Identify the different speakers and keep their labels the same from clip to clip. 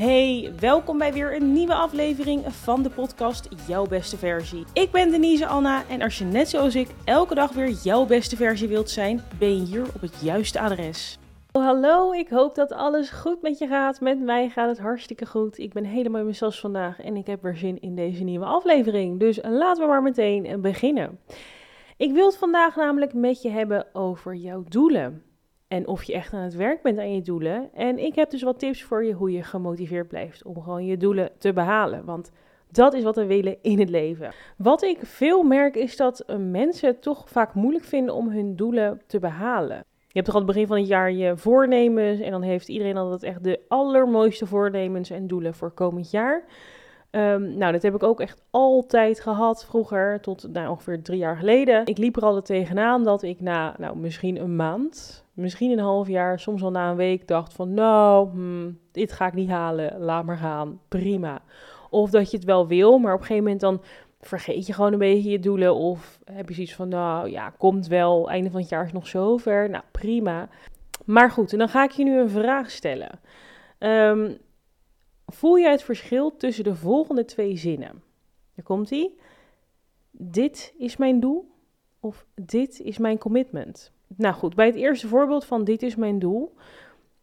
Speaker 1: Hey, welkom bij weer een nieuwe aflevering van de podcast Jouw Beste Versie. Ik ben Denise Anna en als je net zoals ik elke dag weer jouw beste versie wilt zijn, ben je hier op het juiste adres. Hallo, ik hoop dat alles goed met je gaat. Met mij gaat het hartstikke goed. Ik ben helemaal mezelf vandaag en ik heb weer zin in deze nieuwe aflevering. Dus laten we maar meteen beginnen. Ik wil het vandaag namelijk met je hebben over jouw doelen. En of je echt aan het werk bent aan je doelen. En ik heb dus wat tips voor je hoe je gemotiveerd blijft om gewoon je doelen te behalen. Want dat is wat we willen in het leven. Wat ik veel merk is dat mensen het toch vaak moeilijk vinden om hun doelen te behalen. Je hebt toch aan het begin van het jaar je voornemens en dan heeft iedereen altijd echt de allermooiste voornemens en doelen voor komend jaar. Um, nou, dat heb ik ook echt altijd gehad vroeger, tot nou, ongeveer drie jaar geleden. Ik liep er altijd tegenaan dat ik na nou, misschien een maand, misschien een half jaar, soms al na een week dacht van nou, hmm, dit ga ik niet halen, laat maar gaan, prima. Of dat je het wel wil, maar op een gegeven moment dan vergeet je gewoon een beetje je doelen. Of heb je zoiets van nou ja, komt wel, einde van het jaar is nog zover, nou prima. Maar goed, en dan ga ik je nu een vraag stellen. Um, voel je het verschil tussen de volgende twee zinnen? Daar komt ie. Dit is mijn doel of dit is mijn commitment. Nou goed, bij het eerste voorbeeld van dit is mijn doel,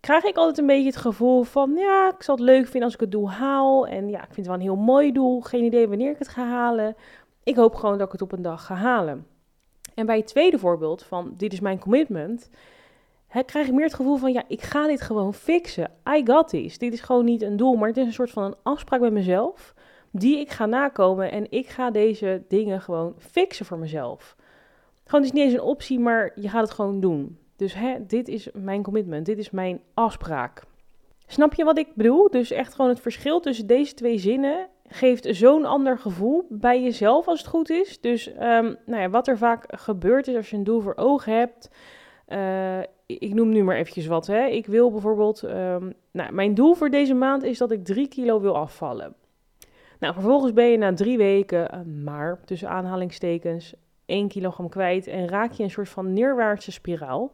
Speaker 1: krijg ik altijd een beetje het gevoel van ja, ik zal het leuk vinden als ik het doel haal. En ja, ik vind het wel een heel mooi doel. Geen idee wanneer ik het ga halen. Ik hoop gewoon dat ik het op een dag ga halen. En bij het tweede voorbeeld van dit is mijn commitment, hè, krijg ik meer het gevoel van, ja, ik ga dit gewoon fixen. I got this. Dit is gewoon niet een doel, maar het is een soort van een afspraak met mezelf, die ik ga nakomen en ik ga deze dingen gewoon fixen voor mezelf. Gewoon, het is niet eens een optie, maar je gaat het gewoon doen. Dus hè, dit is mijn commitment, dit is mijn afspraak. Snap je wat ik bedoel? Dus echt gewoon het verschil tussen deze twee zinnen geeft zo'n ander gevoel bij jezelf als het goed is. Dus um, nou ja, wat er vaak gebeurt is als je een doel voor ogen hebt. Uh, ik noem nu maar eventjes wat. Hè. Ik wil bijvoorbeeld, um, nou, mijn doel voor deze maand is dat ik 3 kilo wil afvallen. Nou, vervolgens ben je na drie weken, uh, maar tussen aanhalingstekens, 1 kilogram kwijt en raak je een soort van neerwaartse spiraal.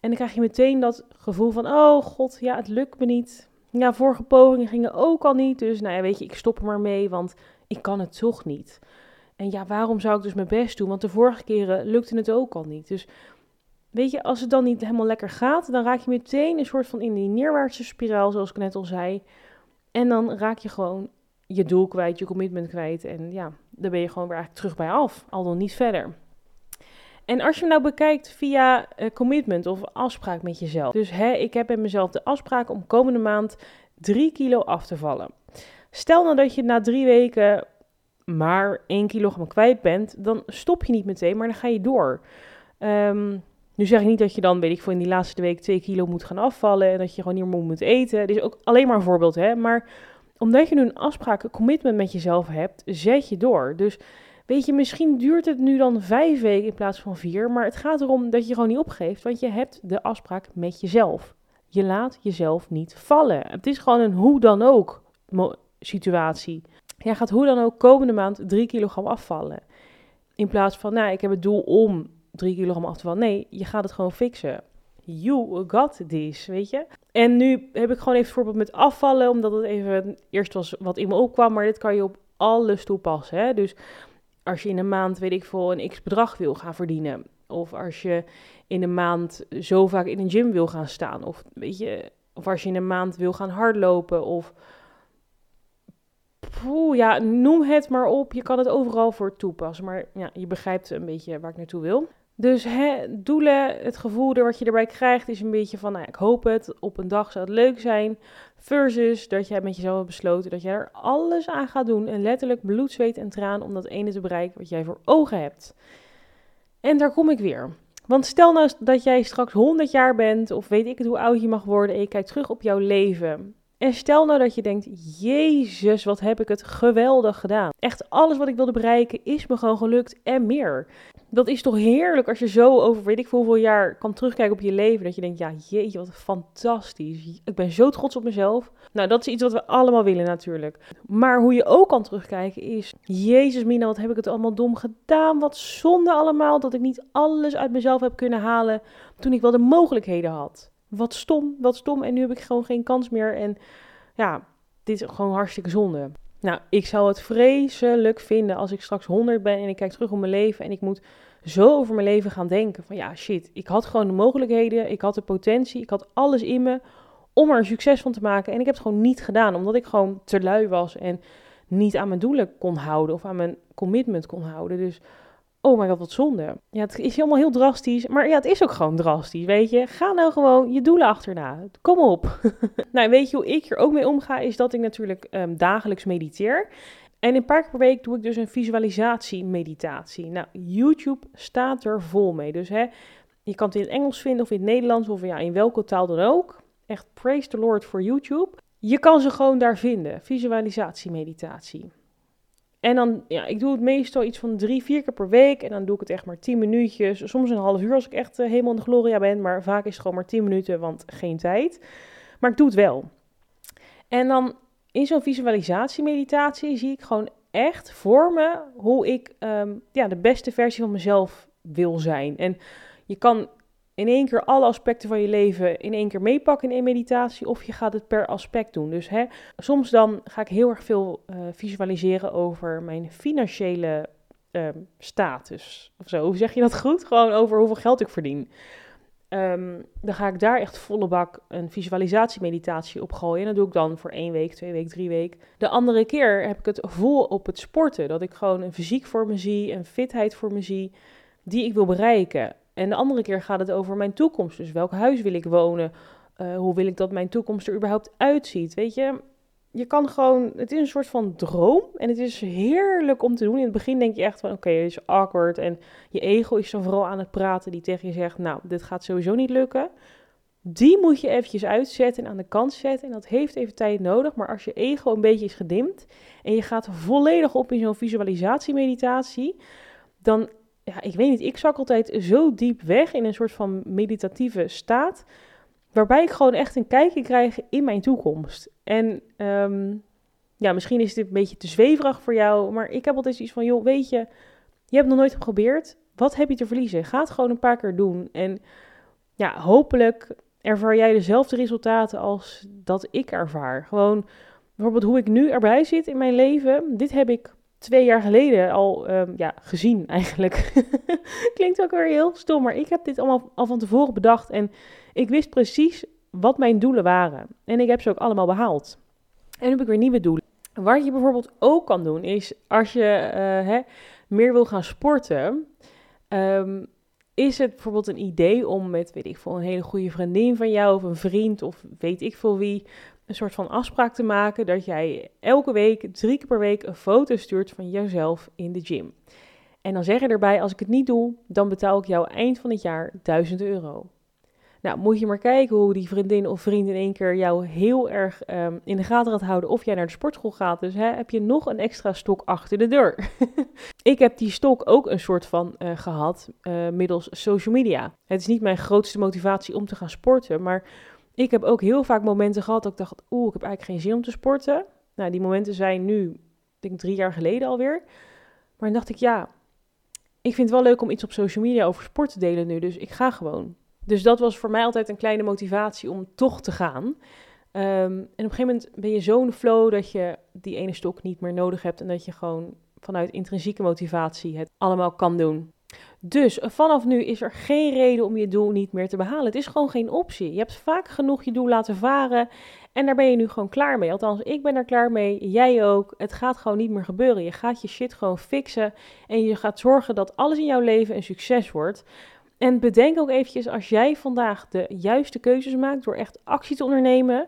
Speaker 1: En dan krijg je meteen dat gevoel van, oh god, ja, het lukt me niet. Ja, vorige pogingen gingen ook al niet, dus nou ja, weet je, ik stop er maar mee, want ik kan het toch niet. En ja, waarom zou ik dus mijn best doen? Want de vorige keren lukte het ook al niet. Dus weet je, als het dan niet helemaal lekker gaat, dan raak je meteen een soort van in die neerwaartse spiraal, zoals ik net al zei. En dan raak je gewoon je doel kwijt, je commitment kwijt. En ja, dan ben je gewoon weer eigenlijk terug bij af, al dan niet verder. En als je nou bekijkt via uh, commitment of afspraak met jezelf. Dus hè, ik heb met mezelf de afspraak om komende maand 3 kilo af te vallen. Stel nou dat je na drie weken maar 1 kilogram kwijt bent, dan stop je niet meteen, maar dan ga je door. Um, nu zeg ik niet dat je dan, weet ik voor in die laatste week 2 kilo moet gaan afvallen en dat je gewoon niet moet eten. Dit is ook alleen maar een voorbeeld, hè. Maar omdat je nu een afspraak, een commitment met jezelf hebt, zet je door. Dus weet je, misschien duurt het nu dan vijf weken in plaats van vier. Maar het gaat erom dat je gewoon niet opgeeft, want je hebt de afspraak met jezelf. Je laat jezelf niet vallen. Het is gewoon een hoe dan ook situatie. Jij gaat hoe dan ook komende maand 3 kilogram afvallen. In plaats van, nou, ik heb het doel om drie kilogram af te vallen. Nee, je gaat het gewoon fixen. You got this, weet je. En nu heb ik gewoon even voorbeeld met afvallen, omdat het even eerst was wat in me opkwam, maar dit kan je op alles toepassen. Hè? Dus als je in een maand, weet ik veel, een x bedrag wil gaan verdienen, of als je in een maand zo vaak in een gym wil gaan staan, of weet je, of als je in een maand wil gaan hardlopen, of Poeh, ja, noem het maar op. Je kan het overal voor toepassen. Maar ja, je begrijpt een beetje waar ik naartoe wil. Dus hè, doelen, het gevoel wat je erbij krijgt, is een beetje van, nou, ik hoop het, op een dag zou het leuk zijn. Versus dat jij met jezelf hebt besloten dat jij er alles aan gaat doen. En letterlijk bloed, zweet en traan om dat ene te bereiken wat jij voor ogen hebt. En daar kom ik weer. Want stel nou dat jij straks 100 jaar bent, of weet ik het hoe oud je mag worden, en je kijkt terug op jouw leven. En stel nou dat je denkt, Jezus, wat heb ik het geweldig gedaan. Echt alles wat ik wilde bereiken is me gewoon gelukt en meer. Dat is toch heerlijk als je zo over weet ik hoeveel jaar kan terugkijken op je leven. Dat je denkt, ja jeetje, wat fantastisch. Ik ben zo trots op mezelf. Nou, dat is iets wat we allemaal willen natuurlijk. Maar hoe je ook kan terugkijken is, Jezus Mina, wat heb ik het allemaal dom gedaan. Wat zonde allemaal dat ik niet alles uit mezelf heb kunnen halen toen ik wel de mogelijkheden had wat stom, wat stom. En nu heb ik gewoon geen kans meer. En ja, dit is gewoon hartstikke zonde. Nou, ik zou het vreselijk vinden als ik straks 100 ben en ik kijk terug op mijn leven en ik moet zo over mijn leven gaan denken. Van ja, shit, ik had gewoon de mogelijkheden, ik had de potentie, ik had alles in me om er succes van te maken. En ik heb het gewoon niet gedaan, omdat ik gewoon te lui was en niet aan mijn doelen kon houden of aan mijn commitment kon houden. Dus oh my god, wat zonde. Ja, het is helemaal heel drastisch, maar ja, het is ook gewoon drastisch, weet je. Ga nou gewoon je doelen achterna. Kom op. nou, weet je hoe ik hier ook mee omga, is dat ik natuurlijk um, dagelijks mediteer. En een paar keer per week doe ik dus een visualisatie-meditatie. Nou, YouTube staat er vol mee. Dus hè, je kan het in het Engels vinden of in het Nederlands of ja, in welke taal dan ook. Echt praise the Lord voor YouTube. Je kan ze gewoon daar vinden. Visualisatie-meditatie. En dan, ja, ik doe het meestal iets van drie, vier keer per week. En dan doe ik het echt maar tien minuutjes. Soms een half uur als ik echt uh, helemaal in de gloria ben. Maar vaak is het gewoon maar tien minuten, want geen tijd. Maar ik doe het wel. En dan in zo'n visualisatiemeditatie zie ik gewoon echt voor me hoe ik um, ja, de beste versie van mezelf wil zijn. En je kan in één keer alle aspecten van je leven in één keer meepakken in één meditatie, of je gaat het per aspect doen. Dus hè, soms dan ga ik heel erg veel uh, visualiseren over mijn financiële um, status. Of zo, hoe zeg je dat goed? Gewoon over hoeveel geld ik verdien. Um, dan ga ik daar echt volle bak een visualisatiemeditatie op gooien. En dat doe ik dan voor één week, twee weken, drie weken. De andere keer heb ik het vol op het sporten. Dat ik gewoon een fysiek voor me zie, een fitheid voor me zie, die ik wil bereiken. En de andere keer gaat het over mijn toekomst. Dus welk huis wil ik wonen? Uh, hoe wil ik dat mijn toekomst er überhaupt uitziet? Weet je, je kan gewoon, het is een soort van droom en het is heerlijk om te doen. In het begin denk je echt van, oké, het is awkward en je ego is dan vooral aan het praten die tegen je zegt, nou, dit gaat sowieso niet lukken. Die moet je eventjes uitzetten en aan de kant zetten en dat heeft even tijd nodig. Maar als je ego een beetje is gedimd en je gaat volledig op in zo'n visualisatiemeditatie, dan, ja, ik weet niet, ik zak altijd zo diep weg in een soort van meditatieve staat Waarbij ik gewoon echt een kijkje krijg in mijn toekomst. En um, ja, misschien is dit een beetje te zweverig voor jou. Maar ik heb altijd iets van, joh, weet je, je hebt nog nooit geprobeerd. Wat heb je te verliezen? Ga het gewoon een paar keer doen. En ja, hopelijk ervaar jij dezelfde resultaten als dat ik ervaar. Gewoon bijvoorbeeld hoe ik nu erbij zit in mijn leven. Dit heb ik twee jaar geleden al um, ja, gezien eigenlijk. Klinkt ook weer heel stom, maar ik heb dit allemaal al van tevoren bedacht. En ik wist precies wat mijn doelen waren. En ik heb ze ook allemaal behaald. En nu heb ik weer nieuwe doelen. Wat je bijvoorbeeld ook kan doen, is als je uh, hè, meer wil gaan sporten. Um, is het bijvoorbeeld een idee om met, weet ik veel, een hele goede vriendin van jou of een vriend of weet ik veel wie, een soort van afspraak te maken dat jij elke week, drie keer per week, een foto stuurt van jezelf in de gym. En dan zeg je erbij, als ik het niet doe, dan betaal ik jou eind van het jaar 1000 euro. Nou, moet je maar kijken hoe die vriendin of vriend in één keer jou heel erg um, in de gaten gaat houden of jij naar de sportschool gaat. Dus hè, heb je nog een extra stok achter de deur. ik heb die stok ook een soort van uh, gehad uh, middels social media. Het is niet mijn grootste motivatie om te gaan sporten, maar ik heb ook heel vaak momenten gehad dat ik dacht, oeh, ik heb eigenlijk geen zin om te sporten. Nou, die momenten zijn nu, denk drie jaar geleden alweer. Maar dan dacht ik, ja, ik vind het wel leuk om iets op social media over sport te delen nu, dus ik ga gewoon. Dus dat was voor mij altijd een kleine motivatie om toch te gaan. Um, en op een gegeven moment ben je zo'n flow dat je die ene stok niet meer nodig hebt en dat je gewoon vanuit intrinsieke motivatie het allemaal kan doen. Dus vanaf nu is er geen reden om je doel niet meer te behalen. Het is gewoon geen optie. Je hebt vaak genoeg je doel laten varen en daar ben je nu gewoon klaar mee. Althans, ik ben er klaar mee, jij ook. Het gaat gewoon niet meer gebeuren. Je gaat je shit gewoon fixen en je gaat zorgen dat alles in jouw leven een succes wordt. En bedenk ook eventjes, als jij vandaag de juiste keuzes maakt door echt actie te ondernemen,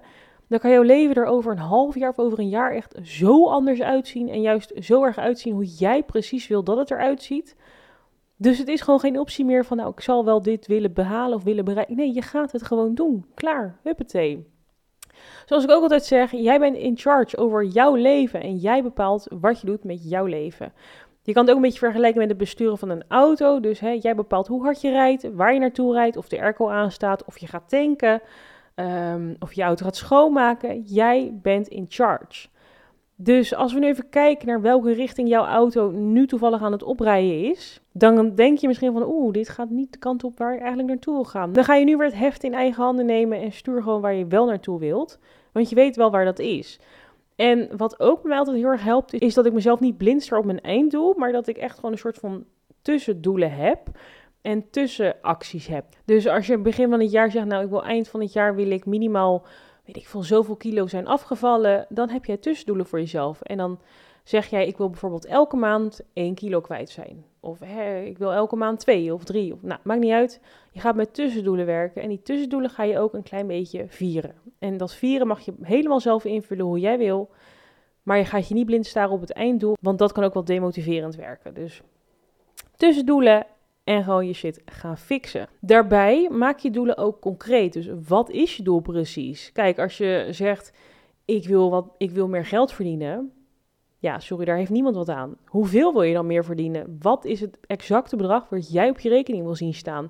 Speaker 1: dan kan jouw leven er over een half jaar of over een jaar echt zo anders uitzien. En juist zo erg uitzien hoe jij precies wil dat het eruit ziet. Dus het is gewoon geen optie meer van, nou, ik zal wel dit willen behalen of willen bereiken. Nee, je gaat het gewoon doen. Klaar, huppatee. Zoals ik ook altijd zeg, jij bent in charge over jouw leven en jij bepaalt wat je doet met jouw leven. Je kan het ook een beetje vergelijken met het besturen van een auto. Dus hè, jij bepaalt hoe hard je rijdt, waar je naartoe rijdt, of de airco aanstaat, of je gaat tanken, um, of je auto gaat schoonmaken. Jij bent in charge. Dus als we nu even kijken naar welke richting jouw auto nu toevallig aan het oprijden is, dan denk je misschien van, oeh, dit gaat niet de kant op waar je eigenlijk naartoe wil gaan. Dan ga je nu weer het heft in eigen handen nemen en stuur gewoon waar je wel naartoe wilt, want je weet wel waar dat is. En wat ook mij altijd heel erg helpt, is dat ik mezelf niet blind sta op mijn einddoel, maar dat ik echt gewoon een soort van tussendoelen heb en tussenacties heb. Dus als je begin van het jaar zegt, nou ik wil eind van het jaar wil ik minimaal, weet ik veel, zoveel kilo zijn afgevallen, dan heb jij tussendoelen voor jezelf. En dan zeg jij, ik wil bijvoorbeeld elke maand 1 kilo kwijt zijn. Of hè, ik wil elke maand 2 of 3. Of, nou, maakt niet uit. Je gaat met tussendoelen werken. En die tussendoelen ga je ook een klein beetje vieren. En dat vieren mag je helemaal zelf invullen hoe jij wil. Maar je gaat je niet blind staren op het einddoel. Want dat kan ook wel demotiverend werken. Dus tussendoelen en gewoon je shit gaan fixen. Daarbij maak je doelen ook concreet. Dus wat is je doel precies? Kijk, als je zegt, ik wil, wat, ik wil meer geld verdienen ja, sorry, daar heeft niemand wat aan. Hoeveel wil je dan meer verdienen? Wat is het exacte bedrag wat jij op je rekening wil zien staan?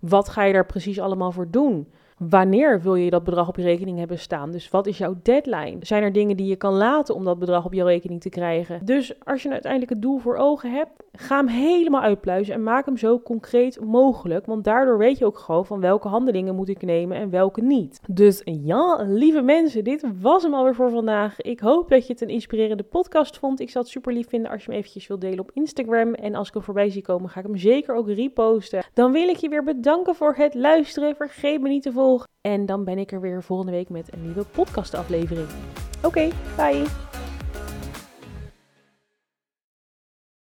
Speaker 1: Wat ga je daar precies allemaal voor doen? Wanneer wil je dat bedrag op je rekening hebben staan? Dus wat is jouw deadline? Zijn er dingen die je kan laten om dat bedrag op je rekening te krijgen? Dus als je uiteindelijk het doel voor ogen hebt, ga hem helemaal uitpluizen en maak hem zo concreet mogelijk. Want daardoor weet je ook gewoon van welke handelingen moet ik nemen en welke niet. Dus ja, lieve mensen, dit was hem alweer voor vandaag. Ik hoop dat je het een inspirerende podcast vond. Ik zou het super lief vinden als je hem eventjes wilt delen op Instagram. En als ik hem voorbij zie komen, ga ik hem zeker ook reposten. Dan wil ik je weer bedanken voor het luisteren. Vergeet me niet te volgen en dan ben ik er weer volgende week met een nieuwe podcastaflevering. Oké, bye!